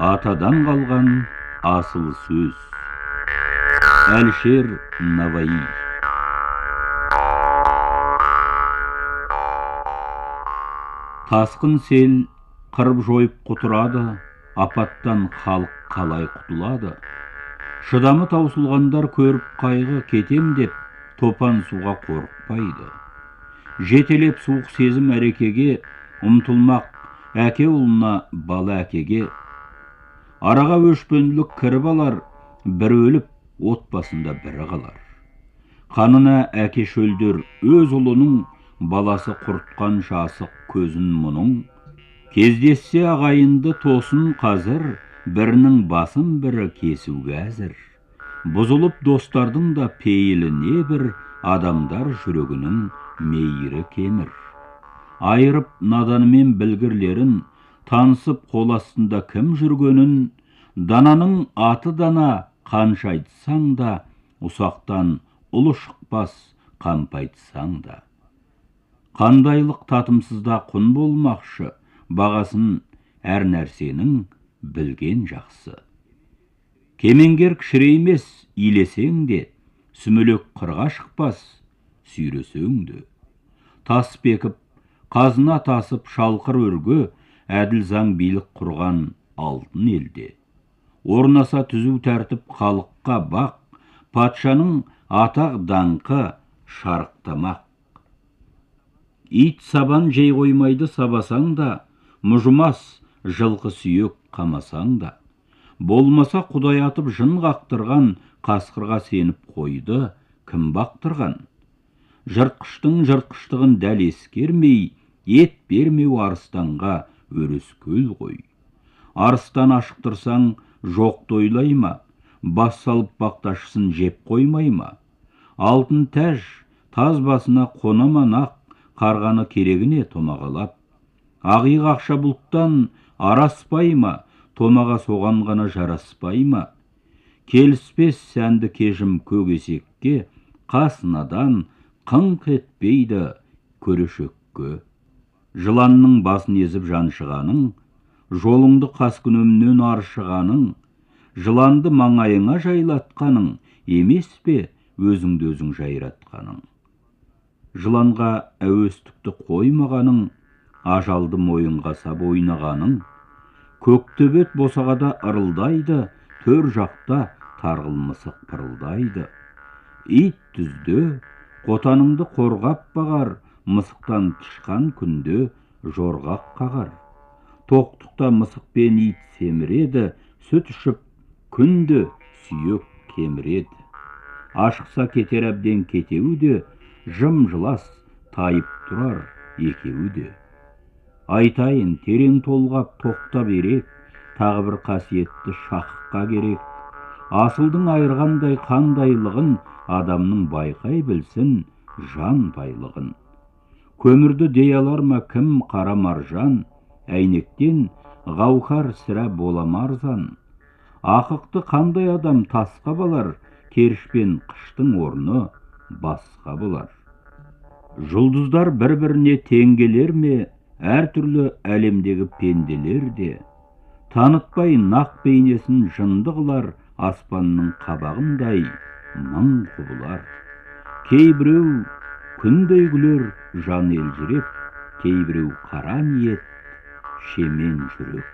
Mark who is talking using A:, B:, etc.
A: атадан қалған асыл сөз. Әлішер наваи. Тасқын сел қырып жойып құтырады апаттан халық қалай құтылады? Шыдамы таусылғандар көріп қайғы кетем деп топан суға қорықпайды. Жетелеп суық сезім әрекеге ұмтылмақ әке ұлына бала әкеге араға өшпенділік кіріп алар бір өліп отбасында бірі қалар. Қанына әке шөлдер өз ұлының баласы құртқан асық көзін мұның. Кездессе ағайынды тосын қазір бірінің басын бірі кесуге әзір. Бұзылып достардың да пейілі небір адамдар жүрегінің мейірі кемір. Айырып наданымен білгірлерін танысып қол астында кім жүргенін дананың аты дана қанша айтсаң да ұсақтан ұлы шықпас қампа айтсаң да. Қандайлық татымсызда құн болмақшы бағасын әр нәрсенің білген жақсы. Кемеңгер кішіреймес илесең де сүмелек қырға шықпас сүйресең де. Тас бекіп қазына тасып шалқыр өрге әділ заң билік құрған алтын елде. Орнаса түзу тәртіп халыққа бақ патшаның атақ даңқы шарықтамақ. Ит сабан жей қоймайды сабасаң да мұжымас жылқы сүйек қамасаң да. Болмаса құдай атып жын қақтырған қасқырға сеніп қойды кім бақтырған? Жыртқыштың жыртқыштығын дәл ескермей ет бермеу арыстанға өрескел ғой арыстан ашықтырсаң жоқты ойлай ма? Бас салып бақташысын жеп қоймай ма? Алтын тәж таз басына қона ма нақ? Қарғаны керегіне томағалап. Ақиық ақша бұлттан араспай ма? Томаға соған ғана жараспай ма? Келіспес сәнді кежім көк қас надан қыңқ етпейді көрешекке. Жыланның басын езіп жаншығаның жолыңды қаскүнемнен аршығаның жыланды маңайыңа жайлатқаның емес пе өзіңді өзің жайратқаның? Жыланға әуестікті қоймағаның ажалды мойынға сап ойнағаның көктөбет босағада ырылдайды төр жақта тарғыл мысық пырылдайды. Ит түзде қотаныңды қорғап бағар мысықтан тышқан күнде жорғақ қағар. Тоқтықта мысық пен ит семіреді сүт ішіп күнде сүйек кеміреді. Ашықса кетер әбден кетеуі де жым жылас тайып тұрар екеуі де. Айтайын терең толғап тоқта берек тағы бір қасиетті шаққа керек. Асылдың айырғандай қандайлығын адамның байқай білсін жан байлығын. Көмірді дей алар ма кім қара маржан? Әйнектен ғауһар сірә бола марзан. Ақықты қандай адам тасқа балар керіш қыштың орны басқа болар. Жұлдыздар бір біріне теңгелер ме әртүрлі әлемдегі пенделер де. Танытпай нақ бейнесін жынды қылар аспанның қабағындай мың құбылар. Кейбіреу күндей күлер жан елжіреп кейбіреу қара ниет Cilindro